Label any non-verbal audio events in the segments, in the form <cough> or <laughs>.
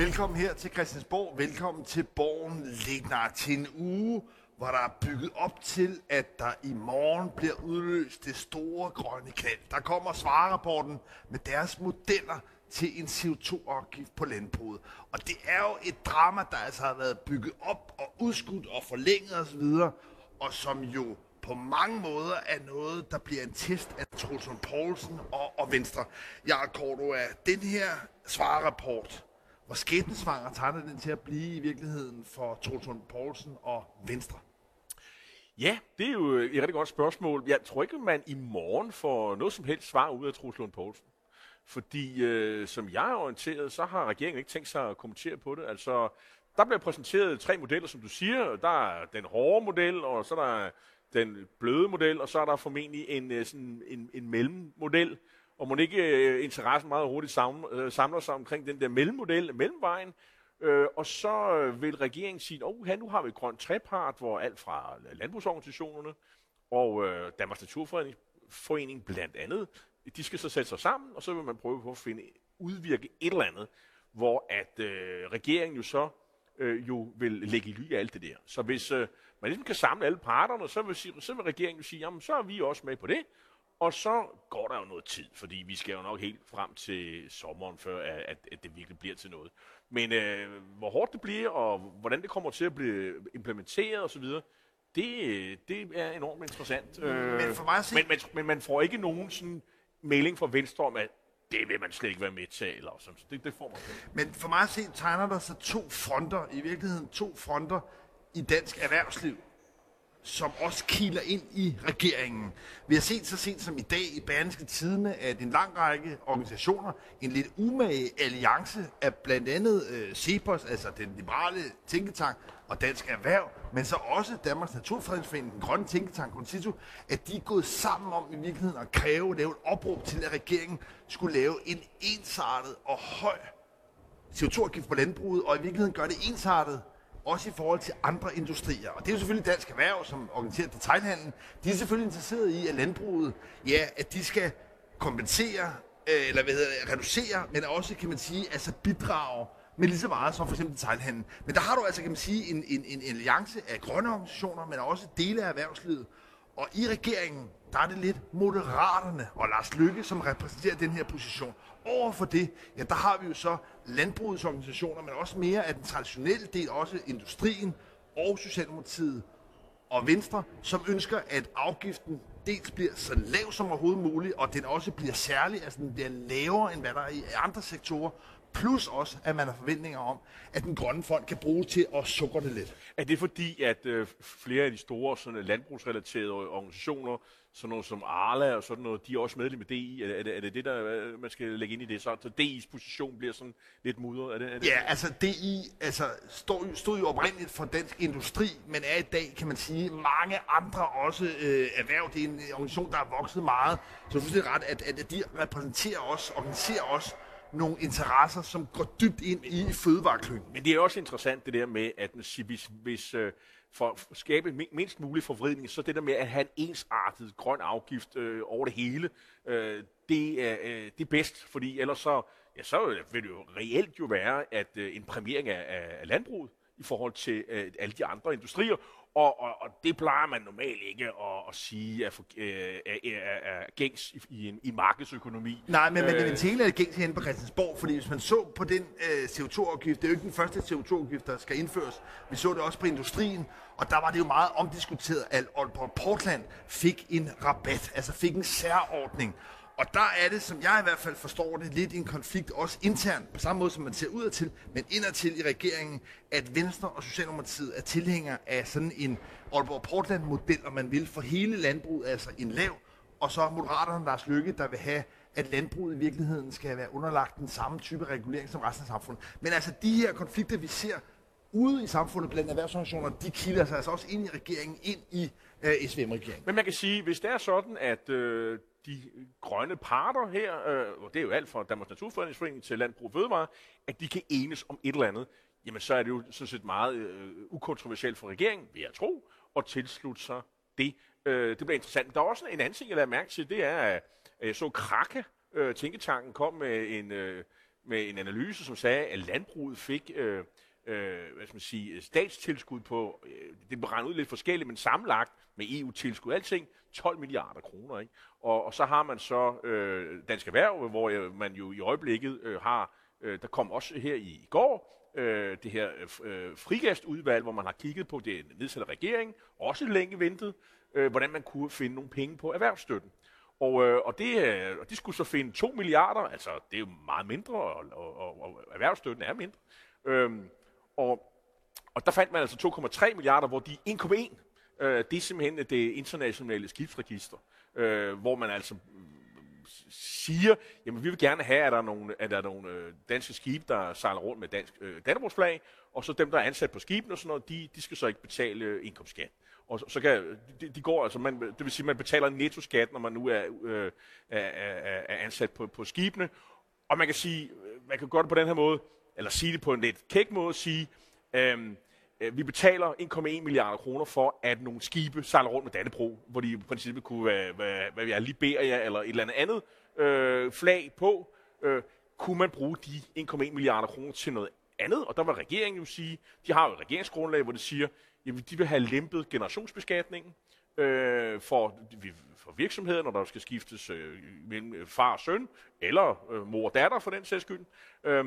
Velkommen her til Christiansborg. Velkommen til Borgen Lignar til en uge, hvor der er bygget op til, at der i morgen bliver udløst det store grønne kald. Der kommer svarerapporten med deres modeller til en CO2-afgift på landbruget. Og det er jo et drama, der altså har været bygget op og udskudt og forlænget osv., og som jo på mange måder er noget, der bliver en test af Trulsund Poulsen og, og Venstre. Jeg Korto, af den her svarerapport, hvor skæbnesvanger tegner den til at blive i virkeligheden for Trulsund Poulsen og Venstre? Ja, det er jo et rigtig godt spørgsmål. Jeg tror ikke, man i morgen får noget som helst svar ud af Truls Lund Poulsen. Fordi, øh, som jeg er orienteret, så har regeringen ikke tænkt sig at kommentere på det. Altså, der bliver præsenteret tre modeller, som du siger. Der er den hårde model, og så er der den bløde model, og så er der formentlig en, øh, sådan en, en mellemmodel. Og må ikke øh, interessen meget hurtigt samler, øh, samler sig omkring den der mellemmodel, mellemvejen. Øh, og så øh, vil regeringen sige, at oh, nu har vi et grønt trepart, hvor alt fra landbrugsorganisationerne og øh, Danmarks Naturforening Forening blandt andet, de skal så sætte sig sammen, og så vil man prøve på at finde, udvirke et eller andet, hvor at øh, regeringen jo så øh, jo vil lægge i ly af alt det der. Så hvis øh, man ligesom kan samle alle parterne, så vil, så vil regeringen jo sige, jamen så er vi også med på det, og så går der jo noget tid, fordi vi skal jo nok helt frem til sommeren, før at, at det virkelig bliver til noget. Men øh, hvor hårdt det bliver, og hvordan det kommer til at blive implementeret osv., det, det er enormt interessant. Øh, men, for mig at se... men, men, men man får ikke nogen sådan melding fra Venstre om, at det vil man slet ikke være med til, eller sådan. Det, det får man ikke. Men for mig at se, tegner der så to fronter, i virkeligheden to fronter i dansk erhvervsliv som også kiler ind i regeringen. Vi har set så sent som i dag i Berlingske Tidene, at en lang række organisationer, en lidt umage alliance af blandt andet øh, CEPOS, altså den liberale tænketank, og Dansk Erhverv, men så også Danmarks Naturfredningsforening, den grønne tænketank, Concito, at de er gået sammen om i virkeligheden at kræve, lave et opråb til, at regeringen skulle lave en ensartet og høj CO2-afgift på landbruget, og i virkeligheden gøre det ensartet også i forhold til andre industrier. Og det er jo selvfølgelig Dansk Erhverv, som organiserer detaljhandlen. De er selvfølgelig interesseret i, at landbruget, ja, at de skal kompensere, øh, eller hvad hedder det, reducere, men også, kan man sige, altså bidrage med lige så meget som for eksempel detaljhandlen. Men der har du altså, kan man sige, en, en, en alliance af grønne organisationer, men også dele af erhvervslivet. Og i regeringen, der er det lidt Moderaterne og Lars Lykke, som repræsenterer den her position. Over for det, ja, der har vi jo så landbrugets organisationer, men også mere af den traditionelle del, også industrien og Socialdemokratiet og Venstre, som ønsker, at afgiften dels bliver så lav som overhovedet muligt, og den også bliver særlig, altså den bliver lavere, end hvad der er i andre sektorer, plus også, at man har forventninger om, at den grønne fond kan bruge til at sukke det lidt. Er det fordi, at øh, flere af de store sådan, landbrugsrelaterede organisationer, sådan noget som Arla og sådan noget, de er også medlem af DI? Er, er, det, er det det, der man skal lægge ind i det? Så, så DI's position bliver sådan lidt mudret? Er det, er det? Ja, altså DI altså, stod, stod jo oprindeligt for dansk industri, men er i dag, kan man sige, mange andre også øh, erhverv. Det er en organisation, der er vokset meget. Så det er ret, at, at de repræsenterer os, organiserer os nogle interesser, som går dybt ind i fødevareklyngen. Men det er også interessant det der med, at hvis, hvis øh, for at skabe mindst mulig forvridning, så det der med at have en ensartet grøn afgift øh, over det hele, øh, det, er, øh, det er bedst, fordi ellers så, ja, så vil det jo reelt jo være, at øh, en præmiering af, af landbruget i forhold til uh, alle de andre industrier, og, og, og det plejer man normalt ikke at, at sige er, for, øh, er, er, er gængs i, i, en, i markedsøkonomi. Nej, men, øh, men det er gængs herinde på Christiansborg, fordi hvis man så på den øh, CO2-afgift, det er jo ikke den første CO2-afgift, der skal indføres. Vi så det også på industrien, og der var det jo meget omdiskuteret, at Aalborg Portland fik en rabat, altså fik en særordning. Og der er det, som jeg i hvert fald forstår det, lidt en konflikt, også internt, på samme måde som man ser ud til, men indadtil i regeringen, at Venstre og Socialdemokratiet er tilhængere af sådan en Aalborg Portland-model, og man vil for hele landbruget, altså en lav, og så Moderaterne Lars Lykke, der vil have, at landbruget i virkeligheden skal være underlagt den samme type regulering som resten af samfundet. Men altså de her konflikter, vi ser ude i samfundet blandt erhvervsorganisationer, de kilder sig altså også ind i regeringen, ind i øh, SVM-regeringen. Men man kan sige, hvis det er sådan, at øh, de grønne parter her, øh, og det er jo alt fra Danmarks Naturfredningsforening til Landbrug og Fødevare, at de kan enes om et eller andet, jamen så er det jo sådan set meget øh, ukontroversielt for regeringen, vil jeg tro, at tilslutte sig det. Øh, det bliver interessant. Der er også en anden ting, jeg lader mærke til, det er, at jeg så Krakke, øh, Tænketanken, kom med en... Øh, med en analyse, som sagde, at landbruget fik øh, øh, hvad skal man sige, øh, statstilskud på, øh, det blev ud lidt forskelligt, men sammenlagt med EU-tilskud, alting, 12 milliarder kroner. Ikke? Og, og så har man så øh, Dansk Erhverv, hvor øh, man jo i øjeblikket øh, har, øh, der kom også her i, i går, øh, det her øh, øh frigastudvalg, hvor man har kigget på det nedsatte regering, også længe ventet, øh, hvordan man kunne finde nogle penge på erhvervsstøtten. Og, øh, og, det, øh, og de skulle så finde 2 milliarder, altså det er jo meget mindre, og, og, og, og erhvervsstøtten er mindre. Øhm, og, og der fandt man altså 2,3 milliarder, hvor de 1,1, øh, det er simpelthen det internationale skibsregister, øh, hvor man altså øh, siger, jamen vi vil gerne have, at der er nogle, at der er nogle øh, danske skibe, der sejler rundt med dansk øh, Dannebrogsflag, og så dem, der er ansat på skibene og sådan noget, de, de skal så ikke betale øh, indkomstskat. Og så, så kan, de, de går altså, man, det vil sige, man betaler nettoskat, når man nu er, øh, er, er, er ansat på, på skibene. Og man kan sige, man kan gøre det på den her måde, eller sige det på en lidt kæk måde, sige, øhm, øh, vi betaler 1,1 milliarder kroner for, at nogle skibe sejler rundt med Dannebro, hvor de i princippet kunne være, hvad, hvad vi er, Liberia eller et eller andet andet øh, flag på. Øh, kunne man bruge de 1,1 milliarder kroner til noget andet? Og der var regeringen jo sige, de har jo et regeringsgrundlag, hvor de siger, jamen de vil have lempet generationsbeskatningen øh, for, for virksomheder, når der skal skiftes øh, mellem far og søn, eller øh, mor og datter for den sags skyld. Øh,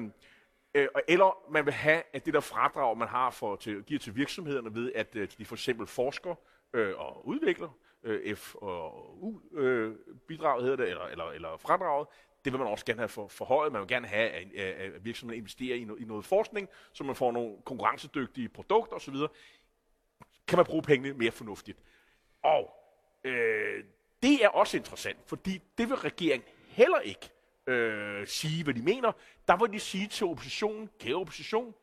Øh, eller man vil have, at det der fradrag, man har for til, giver til virksomhederne ved, at øh, de for eksempel forsker øh, og udvikler, øh, F og U øh, bidraget hedder det, eller, eller, eller fradraget, det vil man også gerne have for, forhøjet. Man vil gerne have, at, at virksomheden investerer i, no, i noget forskning, så man får nogle konkurrencedygtige produkter osv. Kan man bruge pengene mere fornuftigt. Og øh, det er også interessant, fordi det vil regeringen heller ikke øh, sige, hvad de mener. Der vil de sige til oppositionen, kære opposition,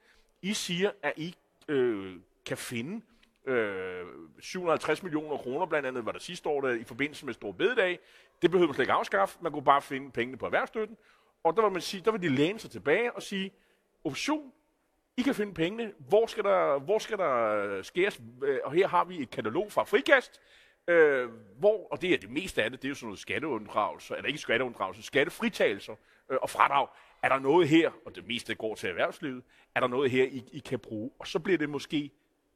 I siger, at I øh, kan finde øh, 750 millioner kroner, blandt andet var der sidste år der, i forbindelse med Stor Bededag. Det behøver man slet ikke afskaffe. Man kunne bare finde pengene på erhvervsstøtten. Og der vil, man sige, der vil de læne sig tilbage og sige, opposition, I kan finde pengene. Hvor skal der, hvor skal der øh, skæres? Øh, og her har vi et katalog fra Frikast, Øh, hvor, og det er det meste af det, det er jo sådan noget skatteunddragelse, eller ikke skatteunddragelse, skattefritagelser øh, og fradrag. Er der noget her, og det meste går til erhvervslivet, er der noget her, I, I kan bruge? Og så bliver det måske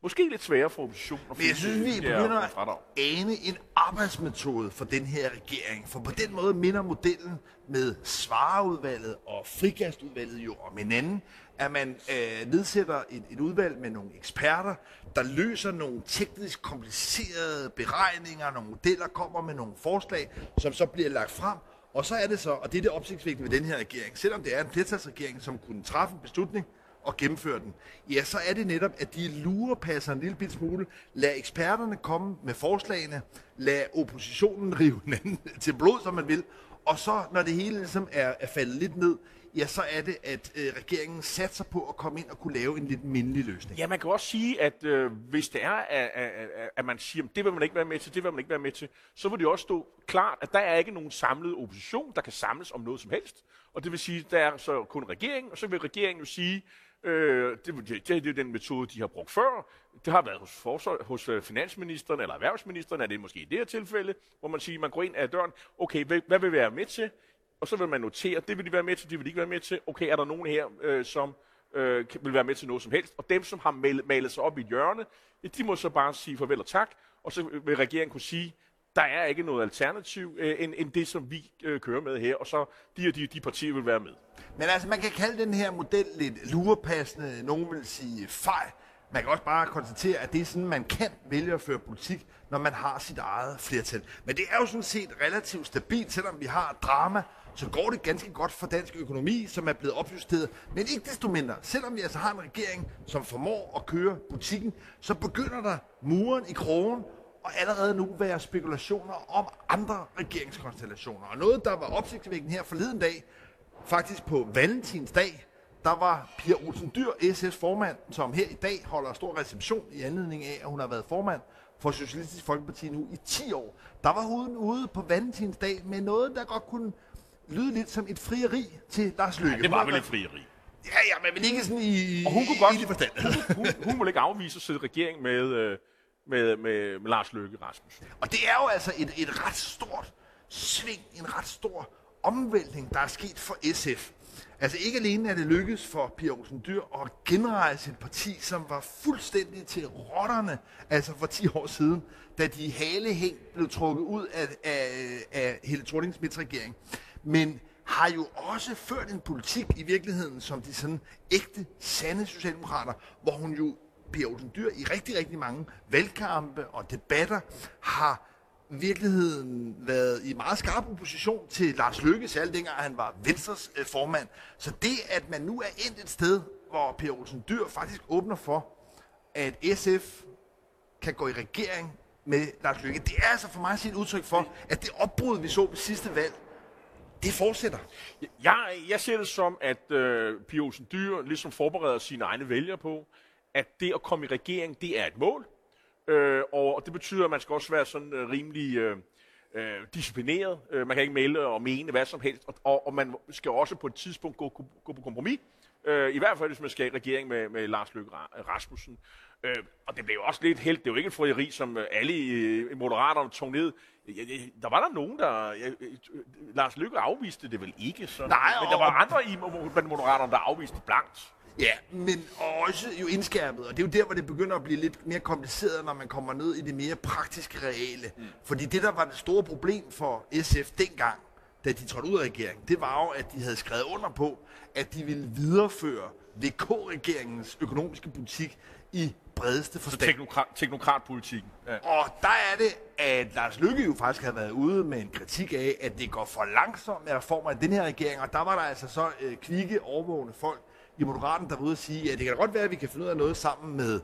Måske lidt sværere for oppositionen Men jeg synes, vi begynder at ane en arbejdsmetode for den her regering. For på den måde minder modellen med svareudvalget og frikastudvalget jo om hinanden at man øh, nedsætter et, et udvalg med nogle eksperter, der løser nogle teknisk komplicerede beregninger, nogle modeller, kommer med nogle forslag, som så bliver lagt frem, og så er det så, og det er det opsigtsvækkende ved den her regering, selvom det er en flertalsregering, som kunne træffe en beslutning og gennemføre den, ja, så er det netop, at de lurer passer en lille bit smule, lad eksperterne komme med forslagene, lad oppositionen <laughs> rive hinanden til blod, som man vil, og så, når det hele ligesom er, er faldet lidt ned, ja, så er det, at øh, regeringen satser på at komme ind og kunne lave en lidt mindelig løsning. Ja, man kan også sige, at øh, hvis det er, at, at, at man siger, at det vil man ikke være med til, det vil man ikke være med til, så vil det også stå klart, at der er ikke nogen samlet opposition, der kan samles om noget som helst. Og det vil sige, at der er så kun regeringen, og så vil regeringen jo sige, Øh, det, det, det er den metode, de har brugt før. Det har været hos, forsøg, hos øh, finansministeren eller erhvervsministeren, er det måske i det her tilfælde, hvor man siger, man går ind ad døren, okay, hvad, hvad vil være med til? og så vil man notere, det vil de være med til, det vil de ikke være med til. Okay, er der nogen her, øh, som øh, vil være med til noget som helst? Og dem, som har malet, malet sig op i hjørne, de må så bare sige farvel og tak, og så vil regeringen kunne sige, der er ikke noget alternativ øh, end, end det, som vi øh, kører med her, og så de og de, de partier vil være med. Men altså, man kan kalde den her model lidt lurepassende, nogen vil sige fejl. Man kan også bare konstatere, at det er sådan, man kan vælge at føre politik, når man har sit eget flertal. Men det er jo sådan set relativt stabilt, selvom vi har drama så går det ganske godt for dansk økonomi, som er blevet opjusteret. Men ikke desto mindre, selvom vi altså har en regering, som formår at køre butikken, så begynder der muren i krogen og allerede nu være spekulationer om andre regeringskonstellationer. Og noget, der var opsigtsvækkende her forleden dag, faktisk på Valentinsdag, der var Pia Olsen Dyr, SS formand, som her i dag holder stor reception i anledning af, at hun har været formand for Socialistisk Folkeparti nu i 10 år. Der var hun ude på Valentinsdag med noget, der godt kunne lyde lidt som et frieri til Lars Løkke. Ja, det var vel et frieri. Ja, ja, men ikke sådan i, og hun kunne godt, i det forstand. <laughs> Hun, hun, hun vil ikke afvise at sidde regering med, øh, med, med, med Lars Løkke Rasmussen. Og det er jo altså et, et ret stort sving, en ret stor omvæltning, der er sket for SF. Altså ikke alene er det lykkedes for Pia Olsen Dyr at genrejse et parti, som var fuldstændig til rotterne, altså for 10 år siden, da de halehæng blev trukket ud af, af, af Helle thorning regering. Men har jo også ført en politik i virkeligheden som de sådan ægte, sande socialdemokrater, hvor hun jo, Pia Olsen Dyr, i rigtig, rigtig mange valgkampe og debatter har virkeligheden været i meget skarp opposition til Lars Løkke, særligt dengang han var Venstres øh, formand. Så det, at man nu er endt et sted, hvor Per Olsen Dyr faktisk åbner for, at SF kan gå i regering med Lars Løkke, det er altså for mig at et udtryk for, at det opbrud, vi så ved sidste valg, det fortsætter. Jeg, jeg ser det som, at øh, Pia Olsen Dyr ligesom forbereder sine egne vælgere på, at det at komme i regering, det er et mål. Øh, og det betyder, at man skal også være sådan øh, rimelig øh, øh, disciplineret. Øh, man kan ikke melde og mene hvad som helst. Og, og, og man skal også på et tidspunkt gå, gå på kompromis. Øh, I hvert fald, hvis man skal i regering med, med Lars Løkke Rasmussen. Øh, og det blev også lidt helt. Det er jo ikke et frieri, som øh, alle i, i Moderaterne tog ned. Der var der nogen, der... Ja, Lars Løkke afviste det vel ikke. Sådan, Nej, men der var andre i Moderaterne, der afviste blankt. Ja, men også jo indskærpet, og det er jo der, hvor det begynder at blive lidt mere kompliceret, når man kommer ned i det mere praktiske reale. Mm. Fordi det, der var det store problem for SF dengang, da de trådte ud af regeringen, det var jo, at de havde skrevet under på, at de ville videreføre VK-regeringens økonomiske politik i bredeste forstand. Så teknokrat, teknokratpolitikken. Ja. Og der er det, at Lars Lykke jo faktisk havde været ude med en kritik af, at det går for langsomt med reformer i den her regering, og der var der altså så øh, kvikke, overvågende folk, i Moderaten, der var ude og sige, at det kan godt være, at vi kan finde ud af noget sammen med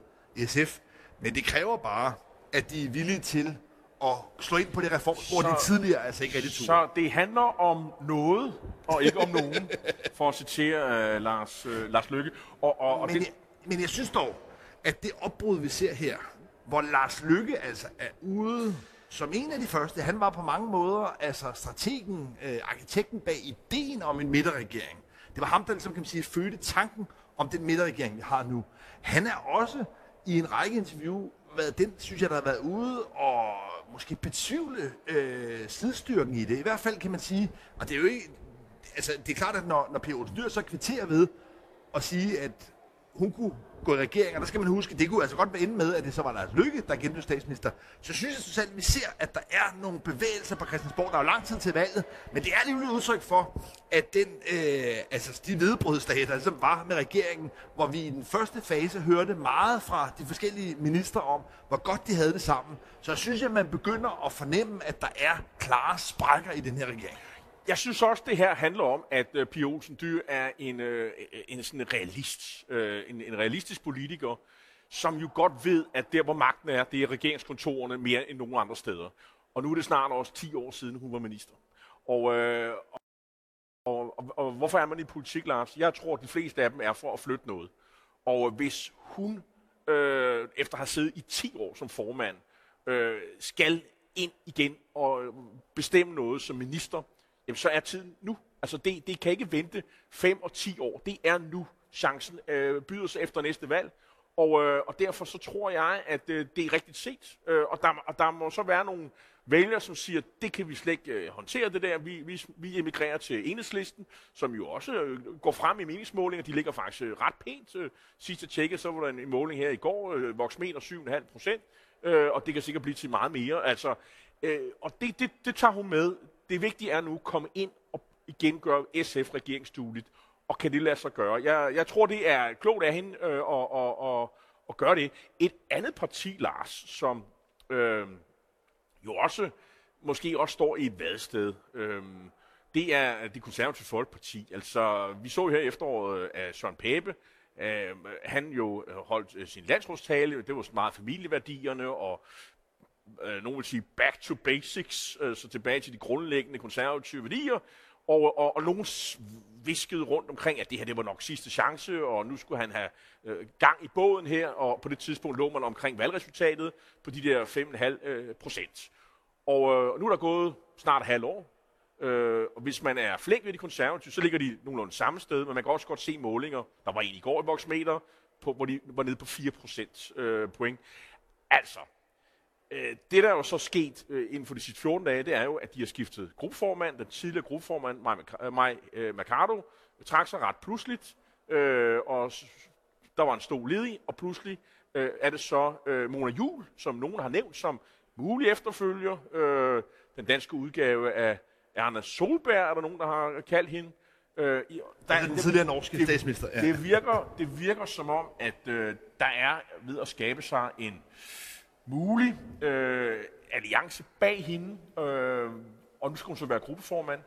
SF, men det kræver bare, at de er villige til at slå ind på det reformspor, de tidligere altså ikke rigtig tog. Så det handler om noget, og ikke om nogen, for at citere uh, Lars, uh, Lars Lykke. Og, og, og men, det... jeg, men jeg synes dog, at det opbrud, vi ser her, hvor Lars Lykke altså er ude som en af de første, han var på mange måder altså strategen, øh, arkitekten bag ideen om en midterregering. Det var ham, der ligesom, kan man sige, fødte tanken om den midterregering, vi har nu. Han er også i en række interview været den, synes jeg, der har været ude og måske betvivle øh, slidstyrken i det. I hvert fald kan man sige, og det er jo ikke, altså det er klart, at når, når P. Olsen Dyr så kvitterer ved at sige, at hun kunne gå i regering, og der skal man huske, det kunne altså godt være inde med, at det så var Lars Lykke, der igen blev statsminister. Så synes jeg selv, at vi ser, at der er nogle bevægelser på Christiansborg. Der er jo lang tid til valget, men det er lige et udtryk for, at den, øh, altså de vedbrudsdage, der ligesom var med regeringen, hvor vi i den første fase hørte meget fra de forskellige ministre om, hvor godt de havde det sammen. Så jeg synes, at man begynder at fornemme, at der er klare sprækker i den her regering. Jeg synes også, det her handler om, at uh, Pia Olsen Dyr er en, uh, en sådan realist, uh, en, en realistisk politiker, som jo godt ved, at der, hvor magten er, det er regeringskontorerne mere end nogen andre steder. Og nu er det snart også 10 år siden, hun var minister. Og, uh, og, og, og hvorfor er man i politik, Lars? Jeg tror, at de fleste af dem er for at flytte noget. Og hvis hun, uh, efter at have siddet i 10 år som formand, uh, skal ind igen og bestemme noget som minister, jamen så er tiden nu. Altså det, det kan ikke vente 5 og 10 år. Det er nu chancen øh, byder sig efter næste valg. Og, øh, og derfor så tror jeg, at øh, det er rigtigt set. Øh, og, der, og der må så være nogle vælgere, som siger, det kan vi slet ikke øh, håndtere det der. Vi, vi, vi emigrerer til enhedslisten, som jo også øh, går frem i meningsmålinger. De ligger faktisk øh, ret pænt. Øh, sidste tjekket, så var der en, en måling her i går, øh, voksmeter 7,5 procent. Øh, og det kan sikkert blive til meget mere. Altså, øh, og det, det, det tager hun med det vigtige er nu at komme ind og igen gøre SF regeringsdueligt. Og kan det lade sig gøre? Jeg, jeg tror, det er klogt af hende øh, og, og, og, at gøre det. Et andet parti, Lars, som øh, jo også måske også står i et vadsted, øh, det er det konservative folkeparti. Altså, vi så jo her efteråret øh, af Søren Pape, øh, han jo øh, holdt øh, sin landsrådstale, det var meget familieværdierne og øh, nogen vil sige back to basics, øh, så tilbage til de grundlæggende konservative værdier, og, og, og nogen viskede rundt omkring, at det her det var nok sidste chance, og nu skulle han have øh, gang i båden her, og på det tidspunkt lå man omkring valgresultatet på de der 5,5 øh, procent. Og øh, nu er der gået snart halvt år, øh, og hvis man er flink ved de konservative, så ligger de nogenlunde samme sted, men man kan også godt se målinger. Der var en i går i voksmeter, på, hvor de var nede på 4 procent øh, point. Altså, det, der er jo så sket øh, inden for de sidste 14 dage, det er jo, at de har skiftet gruppeformand. Den tidligere gruppeformand, Maj øh, Mercado, trak sig ret pludseligt, øh, og der var en stol ledig, og pludselig øh, er det så øh, Mona Jul, som nogen har nævnt som mulig efterfølger. Øh, den danske udgave af Erna Solberg, er der nogen, der har kaldt hende. Øh, i, der, er den tidligere norske det, statsminister. Ja. Det, virker, det virker som om, at øh, der er ved at skabe sig en mulig øh, alliance bag hende, øh, og nu skal hun så være gruppeformand.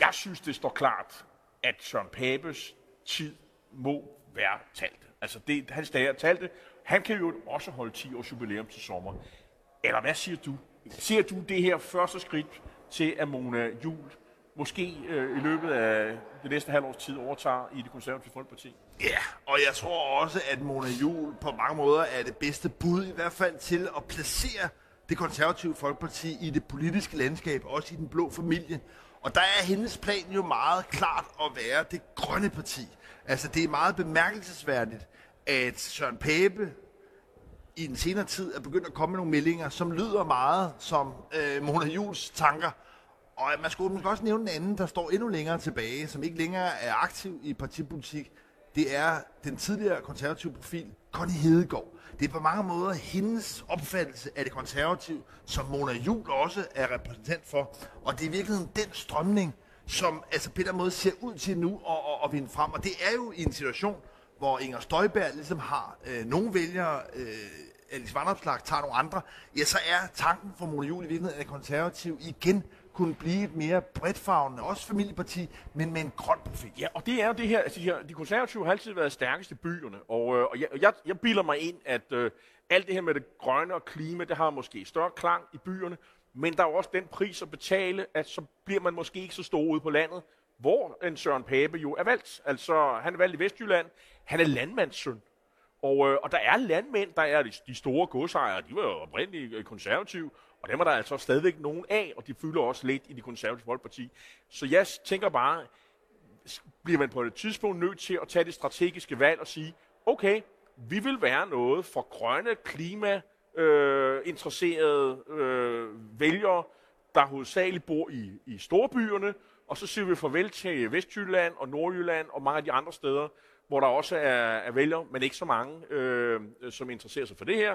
Jeg synes, det står klart, at Søren Papes tid må være talt. Altså, det, hans dage er talte. Han kan jo også holde 10 års jubilæum til sommer. Eller hvad siger du? Ser du det her første skridt til, at Mona Jul måske øh, i løbet af det næste halvårs tid overtager i det konservative folkeparti? Ja, og jeg tror også, at Mona Jul på mange måder er det bedste bud, i hvert fald til at placere det konservative folkeparti i det politiske landskab, også i den blå familie. Og der er hendes plan jo meget klart at være det grønne parti. Altså, det er meget bemærkelsesværdigt, at Søren Pape i den senere tid er begyndt at komme med nogle meldinger, som lyder meget som øh, Mona Jules tanker. Og man skulle måske også nævne en anden, der står endnu længere tilbage, som ikke længere er aktiv i partipolitik. Det er den tidligere konservative profil, Connie Hedegaard. Det er på mange måder hendes opfattelse af det konservative, som Mona Jul også er repræsentant for. Og det er i virkeligheden den strømning, som altså på den måde ser ud til nu at, at, at vinde frem. Og det er jo i en situation, hvor Inger Støjberg ligesom har øh, nogle vælgere, øh, Alice Vandopslag tager nogle andre, ja, så er tanken for Mona Jul i virkeligheden, at konservativ igen kunne blive et mere bredtfagende, også familieparti, men med en grøn profil. Ja, og det er jo det her, altså de, her, de konservative har altid været stærkeste i byerne, og, øh, og jeg, jeg, jeg bilder mig ind, at øh, alt det her med det grønne og klima, det har måske større klang i byerne, men der er også den pris at betale, at så bliver man måske ikke så stor ude på landet, hvor en Søren Pape jo er valgt. Altså, han er valgt i Vestjylland. Han er landmandssøn. Og, øh, og der er landmænd, der er de, de store godsejere, de var jo oprindeligt konservative, og dem er der altså stadigvæk nogen af, og de fylder også lidt i det konservative folkeparti. Så jeg tænker bare, bliver man på et tidspunkt nødt til at tage det strategiske valg og sige, okay, vi vil være noget for grønne, klima, øh, interesserede øh, vælgere, der hovedsageligt bor i, i storbyerne, og så siger vi farvel til Vestjylland og Nordjylland og mange af de andre steder, hvor der også er, er vælgere, men ikke så mange, øh, som interesserer sig for det her.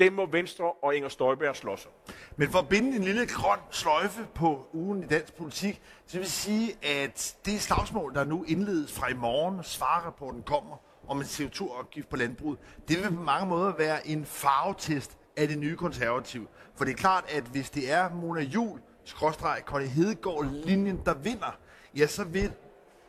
Dem må Venstre og Inger Støjberg slås om. Men for at binde en lille grøn sløjfe på ugen i dansk politik, så vil sige, at det slagsmål, der nu indledes fra i morgen, svarrapporten kommer om en CO2-afgift på landbruget, det vil på mange måder være en farvetest af det nye konservativ. For det er klart, at hvis det er Mona Jul, skråstreg Conny Hedegaard linjen, der vinder, ja, så vil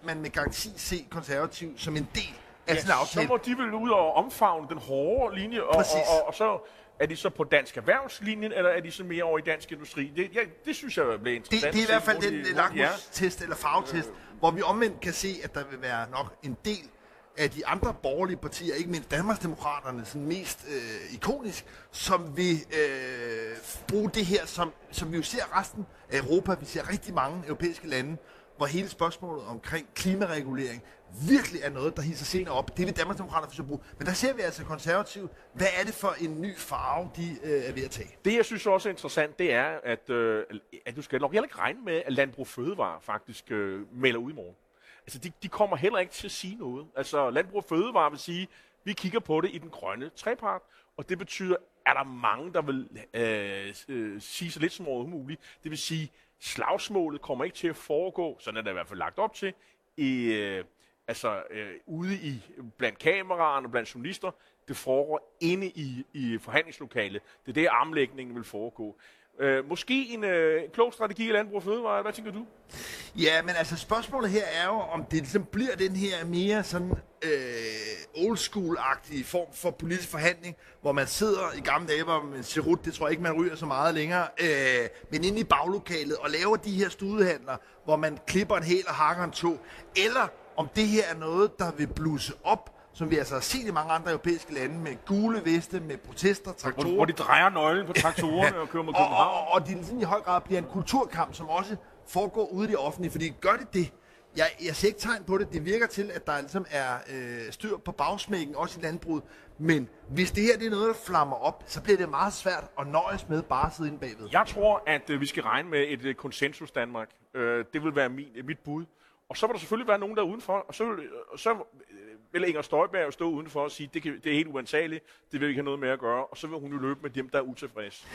man med garanti se konservativ som en del af ja, sådan en aftale. så må de vel ud og omfavne den hårde linje, og, og, og, og så er de så på dansk erhvervslinjen, eller er de så mere over i dansk industri? Det, ja, det synes jeg bliver interessant. Det, det er i hvert fald den lakmustest eller farvetest, øh. hvor vi omvendt kan se, at der vil være nok en del af de andre borgerlige partier, ikke mindst Danmarksdemokraterne, sådan mest øh, ikonisk, som vil øh, bruge det her, som, som vi jo ser resten af Europa. Vi ser rigtig mange europæiske lande, hvor hele spørgsmålet omkring klimaregulering virkelig er noget, der hisser senere op. Det vil Danmarksdemokraterne for bruge. Men der ser vi altså konservativt. Hvad er det for en ny farve, de øh, er ved at tage? Det, jeg synes også er interessant, det er, at, øh, at du skal nok heller ikke regne med, at Landbrug Fødevare faktisk øh, melder ud i morgen. Altså, de, de kommer heller ikke til at sige noget. Altså, Landbrug Fødevare vil sige, vi kigger på det i den grønne trepart, og det betyder, at der er mange, der vil øh, øh, sige så lidt som overhovedet muligt. Det vil sige, slagsmålet kommer ikke til at foregå, sådan er det i hvert fald lagt op til, i, øh, altså øh, ude i blandt kameraerne, blandt journalister. Det foregår inde i, i forhandlingslokalet. Det er det, armlægningen vil foregå. Øh, måske en øh, klog strategi i landbrug og fødevare. Hvad tænker du? Ja, men altså spørgsmålet her er jo, om det ligesom bliver den her mere sådan øh, old school-agtige form for politisk forhandling, hvor man sidder i gamle dage, hvor man ser det tror jeg ikke, man ryger så meget længere, øh, men inde i baglokalet og laver de her studehandler, hvor man klipper en hel og hakker en to, eller om det her er noget, der vil bluse op, som vi altså har set i mange andre europæiske lande, med gule veste, med protester, traktorer. Hvor, hvor de drejer nøglen på traktorerne <laughs> og kører mod København. Og, og, og, og de ligesom i høj grad bliver en kulturkamp, som også foregår ude i det offentlige, fordi gør det det, Jeg, jeg ser ikke tegn på det. Det virker til, at der ligesom er øh, styr på bagsmækken, også i landbruget. Men hvis det her det er noget, der flammer op, så bliver det meget svært at nøjes med bare at sidde inde bagved. Jeg tror, at øh, vi skal regne med et øh, konsensus Danmark. Øh, det vil være min, mit bud. Og så vil der selvfølgelig være nogen der er udenfor, og så vil, og så vil Inger Støjberg jo stå udenfor og sige, det, kan, det er helt uansageligt, det vil vi ikke have noget med at gøre, og så vil hun jo løbe med dem, der er utilfredse.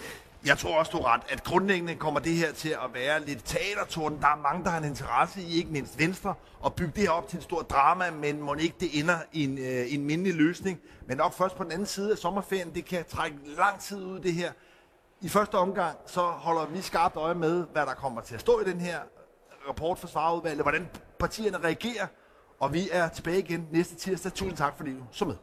Jeg tror også, du er ret, at grundlæggende kommer det her til at være lidt teatertorden. Der er mange, der har en interesse i, ikke mindst Venstre, at bygge det her op til en stor drama, men må ikke det ender i en, øh, en mindelig løsning. Men nok først på den anden side af sommerferien, det kan trække lang tid ud det her. I første omgang, så holder vi skarpt øje med, hvad der kommer til at stå i den her rapport for Svarudvalget, hvordan partierne reagerer, og vi er tilbage igen næste tirsdag. Tusind tak, fordi du så med.